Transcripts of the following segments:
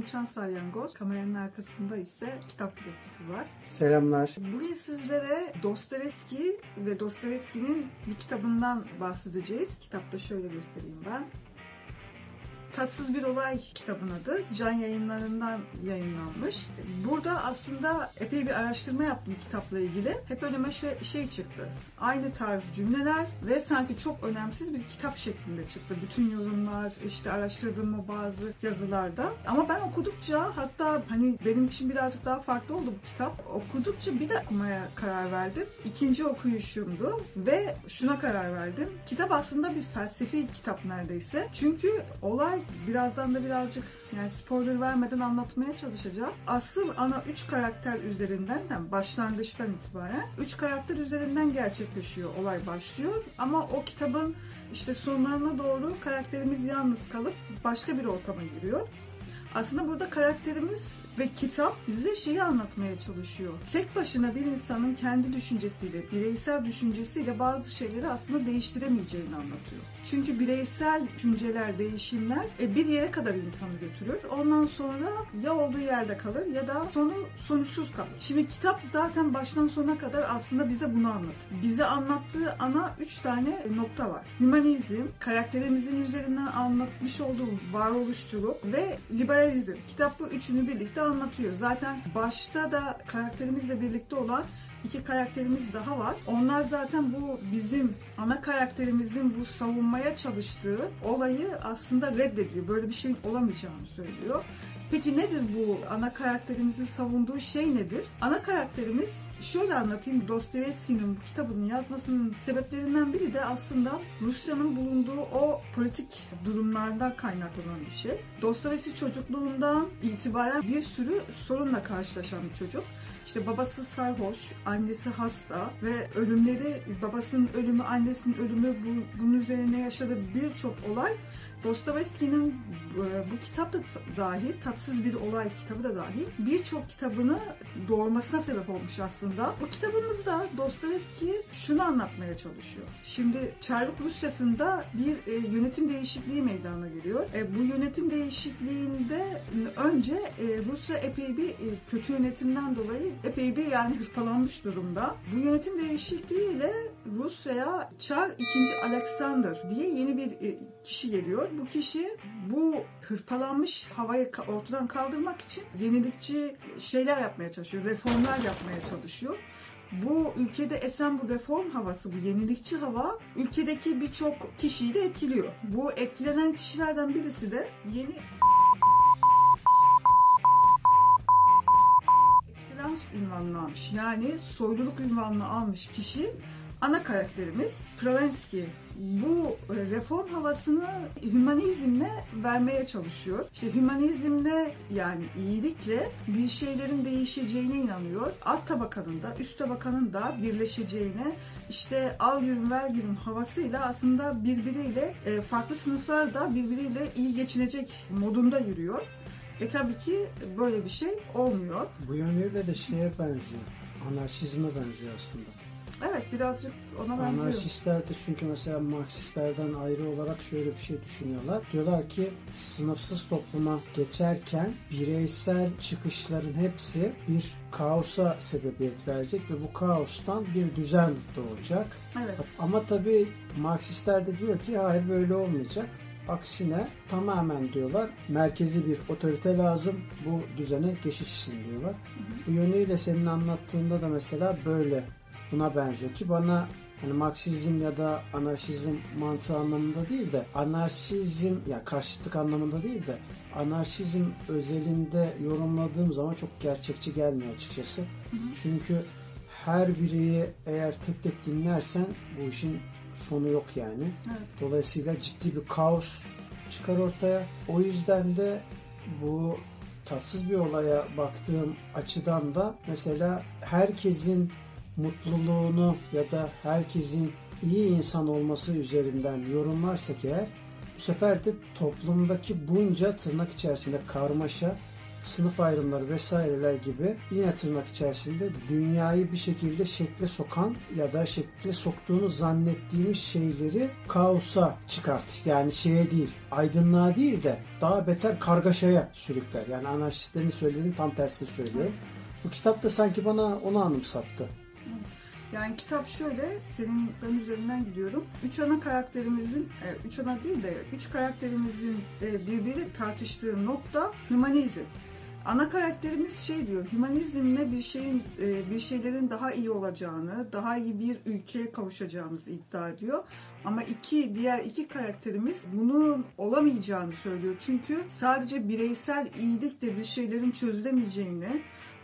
Ben Uçan Salyangoz. Kameranın arkasında ise kitap direktifi var. Selamlar. Bugün sizlere Dostoyevski ve Dostoyevski'nin bir kitabından bahsedeceğiz. Kitapta şöyle göstereyim ben. Tatsız Bir Olay kitabın adı. Can yayınlarından yayınlanmış. Burada aslında epey bir araştırma yaptım kitapla ilgili. Hep önüme şey, şey çıktı. Aynı tarz cümleler ve sanki çok önemsiz bir kitap şeklinde çıktı. Bütün yorumlar, işte araştırdığım bazı yazılarda. Ama ben okudukça hatta hani benim için birazcık daha farklı oldu bu kitap. Okudukça bir de okumaya karar verdim. İkinci okuyuşumdu ve şuna karar verdim. Kitap aslında bir felsefi kitap neredeyse. Çünkü olay birazdan da birazcık yani spoiler vermeden anlatmaya çalışacağım. Asıl ana üç karakter üzerinden yani başlangıçtan itibaren üç karakter üzerinden gerçekleşiyor. Olay başlıyor ama o kitabın işte sonlarına doğru karakterimiz yalnız kalıp başka bir ortama giriyor. Aslında burada karakterimiz ve kitap bize şeyi anlatmaya çalışıyor. Tek başına bir insanın kendi düşüncesiyle, bireysel düşüncesiyle bazı şeyleri aslında değiştiremeyeceğini anlatıyor. Çünkü bireysel düşünceler, değişimler e, bir yere kadar insanı götürür. Ondan sonra ya olduğu yerde kalır ya da sonu sonuçsuz kalır. Şimdi kitap zaten baştan sona kadar aslında bize bunu anlatıyor. Bize anlattığı ana üç tane nokta var. Hümanizm, karakterimizin üzerinden anlatmış olduğu varoluşçuluk ve liberalizm. Kitap bu üçünü birlikte anlatıyor. Zaten başta da karakterimizle birlikte olan iki karakterimiz daha var. Onlar zaten bu bizim ana karakterimizin bu savunmaya çalıştığı olayı aslında reddediyor. Böyle bir şeyin olamayacağını söylüyor. Peki nedir bu ana karakterimizin savunduğu şey nedir? Ana karakterimiz şöyle anlatayım Dostoyevski'nin bu kitabını yazmasının sebeplerinden biri de aslında Rusya'nın bulunduğu o politik durumlardan kaynaklanan bir şey. Dostoyevski çocukluğundan itibaren bir sürü sorunla karşılaşan bir çocuk. İşte babası sarhoş, annesi hasta ve ölümleri, babasının ölümü, annesinin ölümü bu, bunun üzerine yaşadığı birçok olay Dostoyevski'nin bu kitap da dahil, tatsız bir olay kitabı da dahil birçok kitabını doğurmasına sebep olmuş aslında. Bu kitabımızda Dostoyevski şunu anlatmaya çalışıyor. Şimdi Çarlık Rusyası'nda bir e, yönetim değişikliği meydana geliyor. E, bu yönetim değişikliğinde önce e, Rusya epey bir e, kötü yönetimden dolayı epey bir yani hırpalanmış durumda. Bu yönetim değişikliğiyle Rusya'ya Çar 2. Alexander diye yeni bir e, kişi geliyor. Bu kişi bu hırpalanmış havayı ortadan kaldırmak için yenilikçi şeyler yapmaya çalışıyor, reformlar yapmaya çalışıyor. Bu ülkede esen bu reform havası, bu yenilikçi hava ülkedeki birçok kişiyi de etkiliyor. Bu etkilenen kişilerden birisi de yeni Eksilans ünvanını almış. Yani soyluluk ünvanını almış kişi ana karakterimiz Pravenski bu reform havasını hümanizmle vermeye çalışıyor. İşte hümanizmle yani iyilikle bir şeylerin değişeceğine inanıyor. Alt tabakanın da üst tabakanın da birleşeceğine işte al yürüm ver yürüm havasıyla aslında birbiriyle farklı sınıflar da birbiriyle iyi geçinecek modunda yürüyor. E tabii ki böyle bir şey olmuyor. Bu yönüyle de şeye benziyor. Anarşizme benziyor aslında. Evet birazcık ona benziyor. Anarşistler de çünkü mesela Marksistlerden ayrı olarak şöyle bir şey düşünüyorlar. Diyorlar ki sınıfsız topluma geçerken bireysel çıkışların hepsi bir kaosa sebebiyet verecek ve bu kaostan bir düzen doğacak. Evet. Ama tabii Marksistler de diyor ki hayır böyle olmayacak. Aksine tamamen diyorlar merkezi bir otorite lazım bu düzene geçiş için diyorlar. Bu yönüyle senin anlattığında da mesela böyle buna benziyor ki bana hani Marksizm ya da anarşizm mantığı anlamında değil de anarşizm ya karşıtlık anlamında değil de anarşizm özelinde yorumladığım zaman çok gerçekçi gelmiyor açıkçası. Çünkü her bireyi eğer tek tek dinlersen bu işin sonu yok yani. Evet. Dolayısıyla ciddi bir kaos çıkar ortaya. O yüzden de bu tatsız bir olaya baktığım açıdan da mesela herkesin mutluluğunu ya da herkesin iyi insan olması üzerinden yorumlarsak eğer bu sefer de toplumdaki bunca tırnak içerisinde karmaşa, sınıf ayrımları vesaireler gibi yine tırnak içerisinde dünyayı bir şekilde şekle sokan ya da şekle soktuğunu zannettiğimiz şeyleri kaosa çıkartır. Yani şeye değil, aydınlığa değil de daha beter kargaşaya sürükler. Yani anarşistlerin söylediğinin tam tersini söylüyorum. Bu kitap da sanki bana onu anımsattı. Yani kitap şöyle, senin ben üzerinden gidiyorum. Üç ana karakterimizin, e, üç ana değil de üç karakterimizin e, birbiri tartıştığı nokta hümanizm. Ana karakterimiz şey diyor, hümanizmle bir şeyin, e, bir şeylerin daha iyi olacağını, daha iyi bir ülkeye kavuşacağımızı iddia ediyor. Ama iki diğer iki karakterimiz bunun olamayacağını söylüyor. Çünkü sadece bireysel iyilikle bir şeylerin çözülemeyeceğini,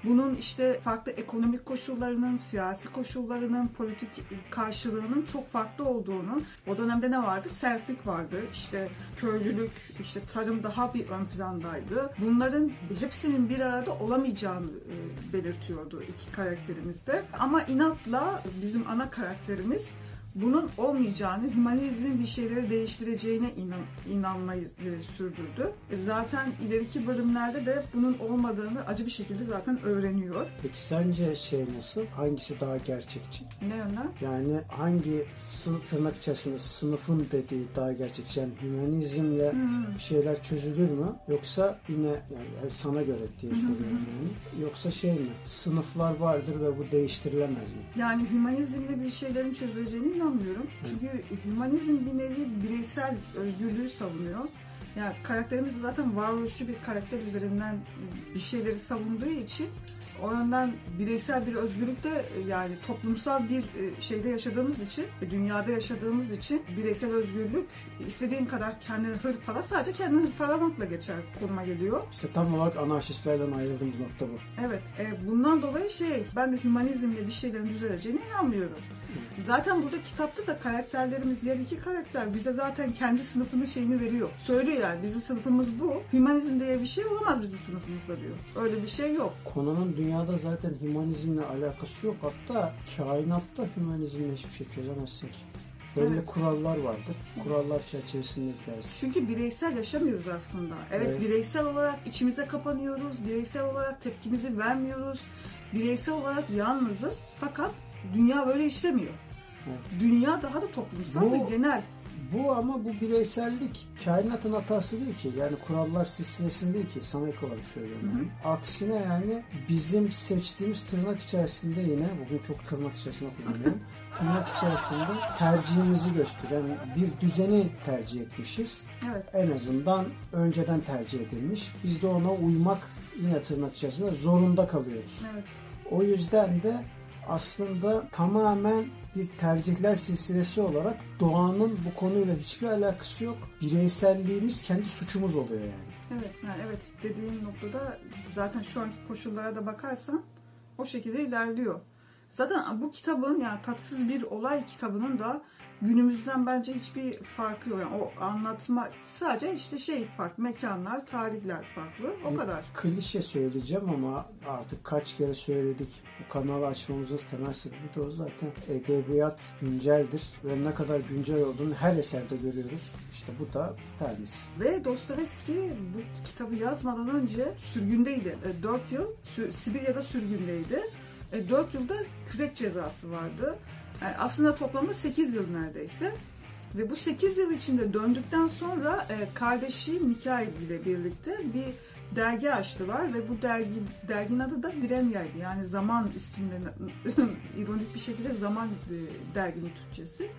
bunun işte farklı ekonomik koşullarının, siyasi koşullarının, politik karşılığının çok farklı olduğunu, o dönemde ne vardı? Sertlik vardı, işte köylülük, işte tarım daha bir ön plandaydı. Bunların hepsinin bir arada olamayacağını e, belirtiyordu iki karakterimiz de. Ama inatla bizim ana karakterimiz bunun olmayacağını, hümanizmin bir şeyleri değiştireceğine inan, inanmayı e, sürdürdü. E, zaten ileriki bölümlerde de bunun olmadığını acı bir şekilde zaten öğreniyor. Peki sence şey nasıl? Hangisi daha gerçekçi? Ne yönden? Yani hangi sınıf tırnak içerisinde sınıfın dediği daha gerçekçi? Yani hümanizmle Hmm. bir şeyler çözülür mü? Yoksa yine yani sana göre diye soruyorum yani. Yoksa şey mi? Sınıflar vardır ve bu değiştirilemez mi? Yani hümanizmle bir şeylerin çözüleceğine inanmıyorum. Çünkü hümanizm bir nevi bireysel özgürlüğü savunuyor. Yani karakterimiz zaten varoluşçu bir karakter üzerinden bir şeyleri savunduğu için o yönden bireysel bir özgürlük de yani toplumsal bir e, şeyde yaşadığımız için, ve dünyada yaşadığımız için bireysel özgürlük istediğin kadar kendini hırpala sadece kendini hırpalamakla geçer konuma geliyor. İşte tam olarak anarşistlerden ayrıldığımız nokta bu. Evet, e, bundan dolayı şey, ben de hümanizmle bir şeylerin düzeleceğine inanmıyorum. Zaten burada kitapta da karakterlerimiz, diğer iki karakter bize zaten kendi sınıfının şeyini veriyor. Söylüyor yani bizim sınıfımız bu. Hümanizm diye bir şey olamaz bizim sınıfımızda diyor. Öyle bir şey yok. Konunun dünyada zaten hümanizmle alakası yok. Hatta kainatta hümanizmle hiçbir şey çözemezsin ki. Belli Evet. kurallar vardır. Kurallar çerçevesinde gidersin. Çünkü bireysel yaşamıyoruz aslında. Evet, Evet. bireysel olarak içimize kapanıyoruz. Bireysel olarak tepkimizi vermiyoruz. Bireysel olarak yalnızız. Fakat dünya böyle işlemiyor. Evet. Dünya daha da toplumsal Bu- ve genel. Bu ama bu bireysellik kainatın hatası değil ki. Yani kurallar silsilesinde değil ki. Sana ilk olarak söylüyorum. yani. Aksine yani bizim seçtiğimiz tırnak içerisinde yine bugün çok tırnak içerisinde kullanıyorum. tırnak içerisinde tercihimizi gösteren bir düzeni tercih etmişiz. Evet. En azından önceden tercih edilmiş. Biz de ona uymak yine tırnak içerisinde zorunda kalıyoruz. Evet. O yüzden de aslında tamamen bir tercihler silsilesi olarak doğanın bu konuyla hiçbir alakası yok. Bireyselliğimiz kendi suçumuz oluyor yani. Evet, yani evet dediğin noktada zaten şu anki koşullara da bakarsan o şekilde ilerliyor. Zaten bu kitabın yani tatsız bir olay kitabının da günümüzden bence hiçbir farkı yok. Yani o anlatma sadece işte şey farklı, mekanlar, tarihler farklı. O kadar. Klişe söyleyeceğim ama artık kaç kere söyledik. Bu kanalı açmamızın temel sebebi de o zaten. Edebiyat günceldir ve ne kadar güncel olduğunu her eserde görüyoruz. İşte bu da tanesi. Ve Dostoyevski bu kitabı yazmadan önce sürgündeydi. 4 yıl Sü- Sibirya'da sürgündeydi. 4 yılda kürek cezası vardı. Yani aslında toplamda 8 yıl neredeyse. Ve bu 8 yıl içinde döndükten sonra e, kardeşi Mikail ile birlikte bir dergi açtılar ve bu dergi derginin adı da Diremya'ydı. Yani Zaman isminde ironik bir şekilde Zaman e, derginin Türkçesi,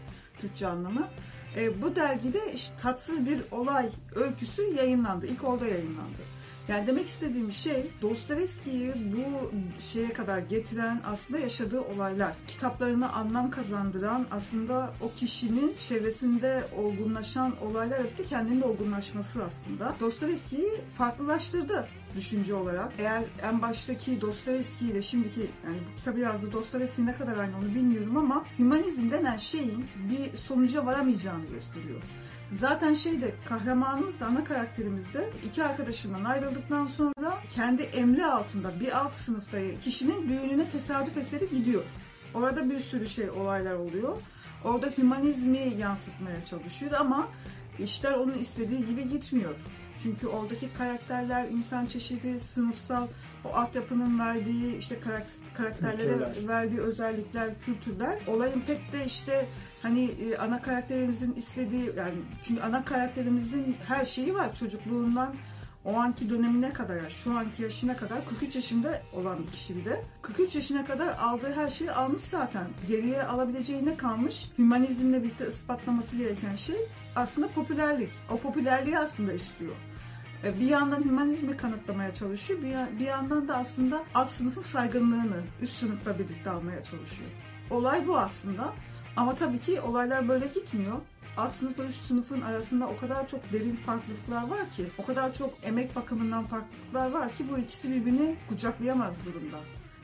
Türkçe anlamı. E, bu dergide işte tatsız bir olay öyküsü yayınlandı. İlk orada yayınlandı. Yani demek istediğim şey Dostoyevski'yi bu şeye kadar getiren aslında yaşadığı olaylar. Kitaplarına anlam kazandıran aslında o kişinin çevresinde olgunlaşan olaylar hep kendinin olgunlaşması aslında. Dostoyevski'yi farklılaştırdı düşünce olarak. Eğer en baştaki Dostoyevski ile şimdiki yani bu kitabı yazdığı Dostoyevski ne kadar aynı onu bilmiyorum ama hümanizm denen şeyin bir sonuca varamayacağını gösteriyor. Zaten şeyde kahramanımız da ana karakterimiz de iki arkadaşından ayrıldıktan sonra kendi emri altında bir alt sınıfta kişinin düğününe tesadüf eseri gidiyor. Orada bir sürü şey olaylar oluyor. Orada hümanizmi yansıtmaya çalışıyor ama işler onun istediği gibi gitmiyor. Çünkü oradaki karakterler, insan çeşidi, sınıfsal o altyapının verdiği işte karakterlere Kültürler. verdiği özellikler, kültürler olayın pek de işte hani e, ana karakterimizin istediği yani çünkü ana karakterimizin her şeyi var çocukluğundan o anki dönemine kadar, şu anki yaşına kadar 43 yaşında olan bir kişi de. 43 yaşına kadar aldığı her şeyi almış zaten. Geriye alabileceği ne kalmış? Hümanizmle birlikte ispatlaması gereken şey aslında popülerlik. O popülerliği aslında istiyor. E, bir yandan hümanizmi kanıtlamaya çalışıyor, bir yandan da aslında alt sınıfın saygınlığını üst sınıfla birlikte almaya çalışıyor. Olay bu aslında. Ama tabii ki olaylar böyle gitmiyor. Alt sınıfla üst sınıfın arasında o kadar çok derin farklılıklar var ki, o kadar çok emek bakımından farklılıklar var ki bu ikisi birbirini kucaklayamaz durumda.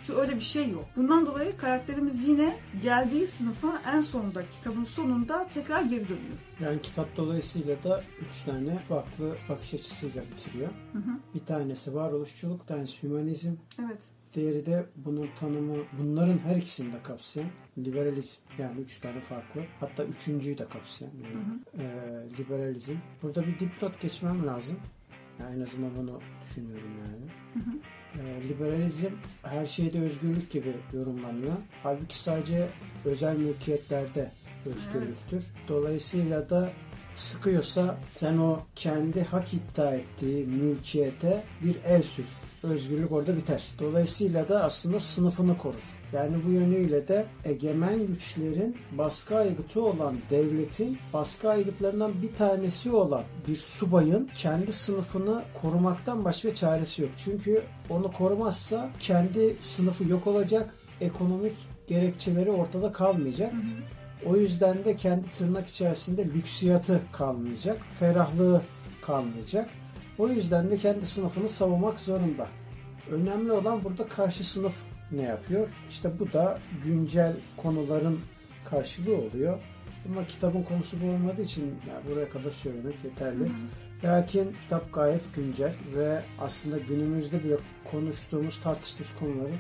Çünkü öyle bir şey yok. Bundan dolayı karakterimiz yine geldiği sınıfa en sonunda, kitabın sonunda tekrar geri dönüyor. Yani kitap dolayısıyla da üç tane farklı bakış açısıyla bitiriyor. Hı hı. Bir tanesi varoluşçuluk, bir tanesi hümanizm. Evet. Diğeri de bunun tanımı, bunların her ikisini de kapsayan liberalizm. Yani üç tane farklı. Hatta üçüncüyü de kapsayan yani, hı hı. E, liberalizm. Burada bir dipnot geçmem lazım. Yani en azından bunu düşünüyorum yani. Hı hı. E, liberalizm her şeyde özgürlük gibi yorumlanıyor. Halbuki sadece özel mülkiyetlerde özgürlüktür. Evet. Dolayısıyla da sıkıyorsa sen o kendi hak iddia ettiği mülkiyete bir el sür. Özgürlük orada biter. Dolayısıyla da aslında sınıfını korur. Yani bu yönüyle de egemen güçlerin baskı aygıtı olan devletin baskı aygıtlarından bir tanesi olan bir subayın kendi sınıfını korumaktan başka çaresi yok. Çünkü onu korumazsa kendi sınıfı yok olacak, ekonomik gerekçeleri ortada kalmayacak. Hı hı. O yüzden de kendi tırnak içerisinde lüksiyatı kalmayacak, ferahlığı kalmayacak. O yüzden de kendi sınıfını savunmak zorunda. Önemli olan burada karşı sınıf ne yapıyor? İşte bu da güncel konuların karşılığı oluyor. Ama kitabın konusu bu olmadığı için yani buraya kadar söylemek yeterli. Hı hı. Lakin kitap gayet güncel ve aslında günümüzde bile konuştuğumuz, tartıştığımız konuları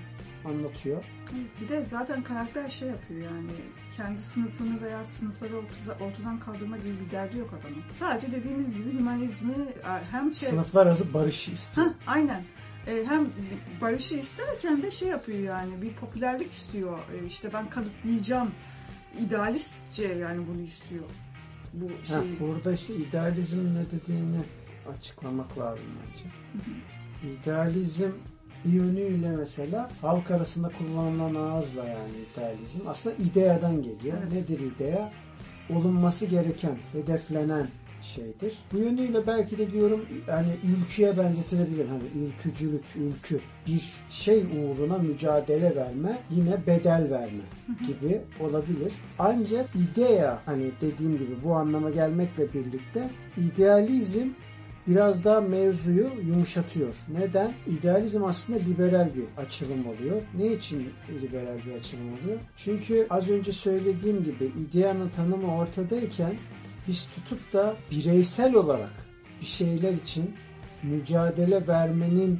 anlatıyor. Bir de zaten karakter şey yapıyor yani kendi sınıfını veya sınıfları ortada, ortadan kaldırma gibi bir derdi yok adamın. Sadece dediğimiz gibi hümanizmi e, hem şey... Sınıflar arası barışı istiyor. Heh, aynen e, hem barışı isterken de şey yapıyor yani bir popülerlik istiyor. E, işte ben kanıtlayacağım. idealistçe yani bunu istiyor. Bu şey. Heh, burada işte idealizm ne dediğini açıklamak lazım bence. İdealizm yönüyle mesela halk arasında kullanılan ağızla yani idealizm aslında ideadan geliyor. Evet. Nedir idea? Olunması gereken, hedeflenen, şeydir. Bu yönüyle belki de diyorum yani ülküye benzetilebilir. Hani ülkücülük, ülkü bir şey uğruna mücadele verme, yine bedel verme gibi olabilir. Ancak idea hani dediğim gibi bu anlama gelmekle birlikte idealizm biraz daha mevzuyu yumuşatıyor. Neden? İdealizm aslında liberal bir açılım oluyor. Ne için liberal bir açılım oluyor? Çünkü az önce söylediğim gibi ideanın tanımı ortadayken biz tutup da bireysel olarak bir şeyler için mücadele vermenin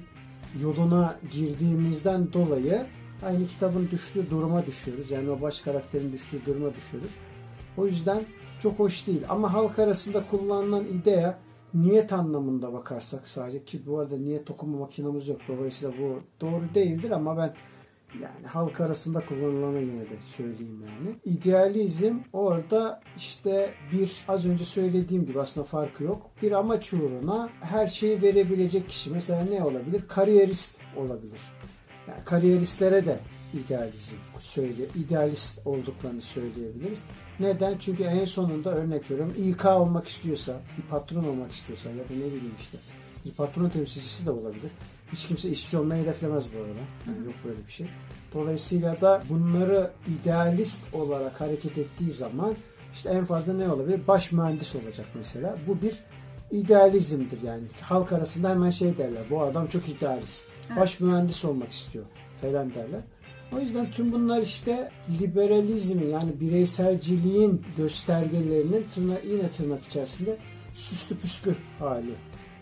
yoluna girdiğimizden dolayı aynı kitabın düştüğü duruma düşüyoruz. Yani o baş karakterin düştüğü duruma düşüyoruz. O yüzden çok hoş değil. Ama halk arasında kullanılan idea niyet anlamında bakarsak sadece ki bu arada niyet okuma makinamız yok. Dolayısıyla bu doğru değildir ama ben yani halk arasında kullanılana yine de söyleyeyim yani. İdealizm orada işte bir az önce söylediğim gibi aslında farkı yok. Bir amaç uğruna her şeyi verebilecek kişi. Mesela ne olabilir? Kariyerist olabilir. Yani kariyeristlere de idealizm söyle idealist olduklarını söyleyebiliriz. Neden? Çünkü en sonunda örnek veriyorum İK olmak istiyorsa, bir patron olmak istiyorsa ya da ne bileyim işte bir patron temsilcisi de olabilir. Hiç kimse işçi olmayı hedeflemez bu arada. Yani yok böyle bir şey. Dolayısıyla da bunları idealist olarak hareket ettiği zaman işte en fazla ne olabilir? Baş mühendis olacak mesela. Bu bir idealizmdir yani. Halk arasında hemen şey derler. Bu adam çok idealist. Baş mühendis olmak istiyor falan derler. O yüzden tüm bunlar işte liberalizmi yani bireyselciliğin göstergelerinin tırna, yine tırnak içerisinde süslü püslü hali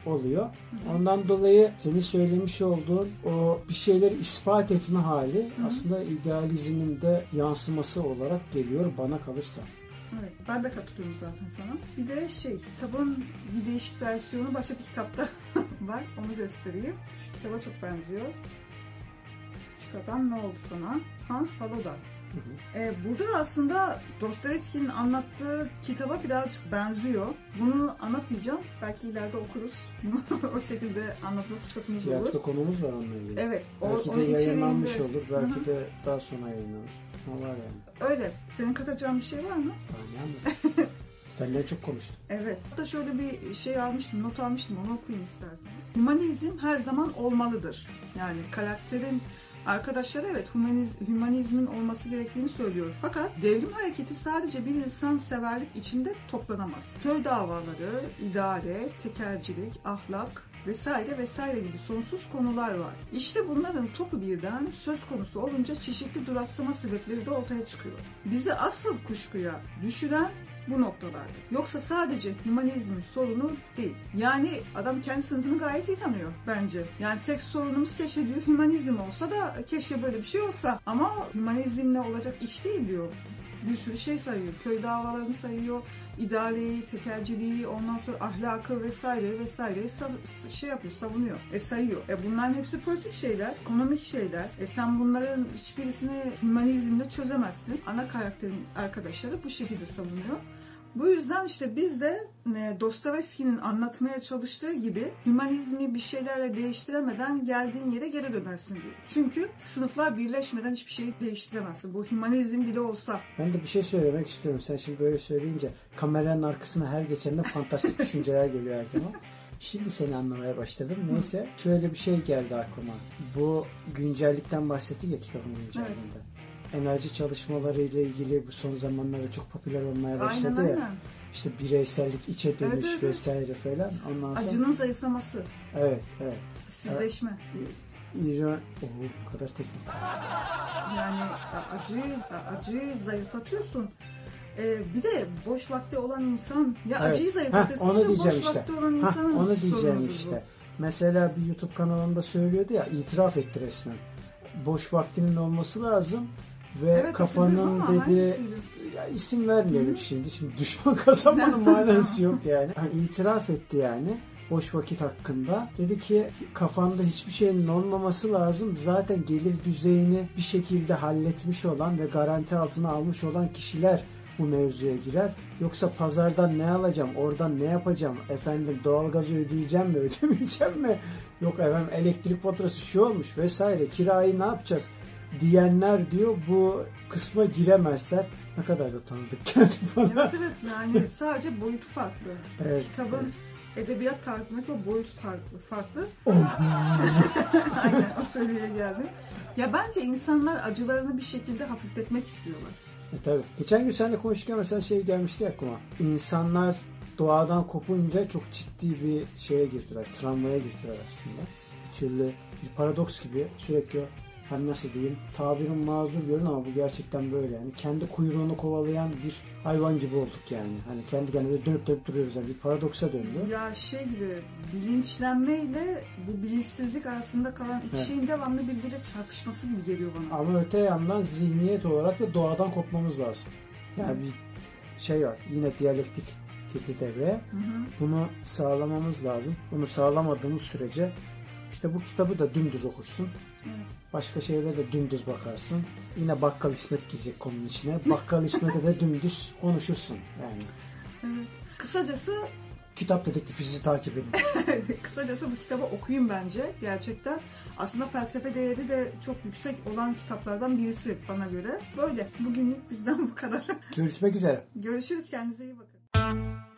oluyor. Ondan dolayı senin söylemiş olduğun o bir şeyleri ispat etme hali Hı-hı. aslında idealizmin de yansıması olarak geliyor bana kalırsa. Evet, ben de katılıyorum zaten sana. Bir de şey, kitabın bir değişik versiyonu başka bir kitapta var. Onu göstereyim. Şu kitaba çok benziyor. Çıkadan ne oldu sana? Hans Saloda. Ee, burada aslında Dostoyevski'nin anlattığı kitaba birazcık benziyor. Bunu anlatmayacağım. Belki ileride okuruz. o şekilde anlatma fırsatımız Tiyatro olur. Tiyatro konumuz var onunla. Evet. Belki o, de yayınlanmış içeriğinde... olur. Belki Hı-hı. de daha sonra yayınlanır. Ne var yani? Öyle. Senin katacağın bir şey var mı? Yani Senden çok konuştum. Evet. Hatta şöyle bir şey almıştım, not almıştım. Onu okuyayım istersen. Humanizm her zaman olmalıdır. Yani karakterin Arkadaşlar evet humaniz, hümanizmin olması gerektiğini söylüyor. Fakat devrim hareketi sadece bir insan severlik içinde toplanamaz. Köy davaları, idare, tekercilik, ahlak, vesaire vesaire gibi sonsuz konular var. İşte bunların topu birden söz konusu olunca çeşitli duraksama sebepleri de ortaya çıkıyor. Bizi asıl kuşkuya düşüren bu noktalarda. Yoksa sadece hümanizmin sorunu değil. Yani adam kendi sınıfını gayet iyi tanıyor bence. Yani tek sorunumuz keşke diyor hümanizm olsa da keşke böyle bir şey olsa. Ama hümanizmle olacak iş değil diyor bir sürü şey sayıyor. Köy davalarını sayıyor, idareyi, tekerciliği, ondan sonra ahlakı vesaire vesaire şey yapıyor, savunuyor. E sayıyor. E bunların hepsi politik şeyler, ekonomik şeyler. E sen bunların hiçbirisini hümanizmle çözemezsin. Ana karakterin arkadaşları bu şekilde savunuyor. Bu yüzden işte biz de e, Dostoyevski'nin anlatmaya çalıştığı gibi hümanizmi bir şeylerle değiştiremeden geldiğin yere geri dönersin diyor. Çünkü sınıflar birleşmeden hiçbir şeyi değiştiremezsin. Bu hümanizm bile olsa. Ben de bir şey söylemek istiyorum. Sen şimdi böyle söyleyince kameranın arkasına her geçende fantastik düşünceler geliyor her zaman. Şimdi seni anlamaya başladım. Neyse şöyle bir şey geldi aklıma. Bu güncellikten bahsettik ya kitabın güncelliğinde. Evet enerji çalışmaları ile ilgili bu son zamanlarda çok popüler olmaya başladı aynen, ya. Aynen. İşte bireysellik, içe dönüş evet, evet. vesaire falan. Ondan sonra... Acının zayıflaması. Evet, evet. Sizleşme. İran, oh, bu kadar teknik. Yani acıyı, acıyı zayıflatıyorsun. Ee, bir de boş vakti olan insan ya evet. acıyı zayıflatıyorsun. Heh, onu diyeceğim boş işte. vakti olan insanın Heh, onu diyeceğim işte. Bu. Mesela bir YouTube kanalında söylüyordu ya itiraf etti resmen. Boş vaktinin olması lazım ve evet, kafanın dedi ya isim vermeyelim şimdi. Şimdi düşman kazanmanın manası yok yani. yani. İtiraf etti yani boş vakit hakkında. Dedi ki kafanda hiçbir şeyin olmaması lazım. Zaten gelir düzeyini bir şekilde halletmiş olan ve garanti altına almış olan kişiler bu mevzuya girer. Yoksa pazardan ne alacağım, oradan ne yapacağım, efendim doğalgazı ödeyeceğim mi, ödemeyeceğim mi? Yok efendim elektrik faturası şu olmuş vesaire, kirayı ne yapacağız? Diyenler diyor bu kısma giremezler. Ne kadar da tanıdık kendi bana. Evet evet yani sadece boyutu farklı. Evet, Kitabın evet. edebiyat tarzındaki o boyutu farklı. farklı. Oh. Aynen o seviyeye geldi. Ya bence insanlar acılarını bir şekilde hafifletmek istiyorlar. E, tabii. Geçen gün seninle konuşurken mesela şey gelmişti aklıma. İnsanlar doğadan kopunca çok ciddi bir şeye girdiler. Travmaya girdiler aslında. Bir türlü bir paradoks gibi sürekli hani nasıl diyeyim tabirim mazur görün ama bu gerçekten böyle yani kendi kuyruğunu kovalayan bir hayvan gibi olduk yani hani kendi kendimize dönüp dönüp duruyoruz yani bir paradoksa döndü. Ya şey gibi bilinçlenmeyle bu bilinçsizlik arasında kalan iki evet. şeyin devamlı birbiriyle çarpışması gibi geliyor bana. Ama öte yandan zihniyet olarak da doğadan kopmamız lazım. Yani bir şey var yine diyalektik girdi devreye. Hı hı. Bunu sağlamamız lazım. Bunu sağlamadığımız sürece İşte bu kitabı da dümdüz okursun. Evet. Başka şeylere de dümdüz bakarsın. Yine Bakkal İsmet girecek konunun içine. Bakkal İsmet'e de dümdüz konuşursun. Yani Evet. Kısacası kitap dedektifinizi takip edin. Kısacası bu kitabı okuyun bence gerçekten. Aslında felsefe değeri de çok yüksek olan kitaplardan birisi bana göre. Böyle. Bugünlük bizden bu kadar. Görüşmek üzere. Görüşürüz. Kendinize iyi bakın.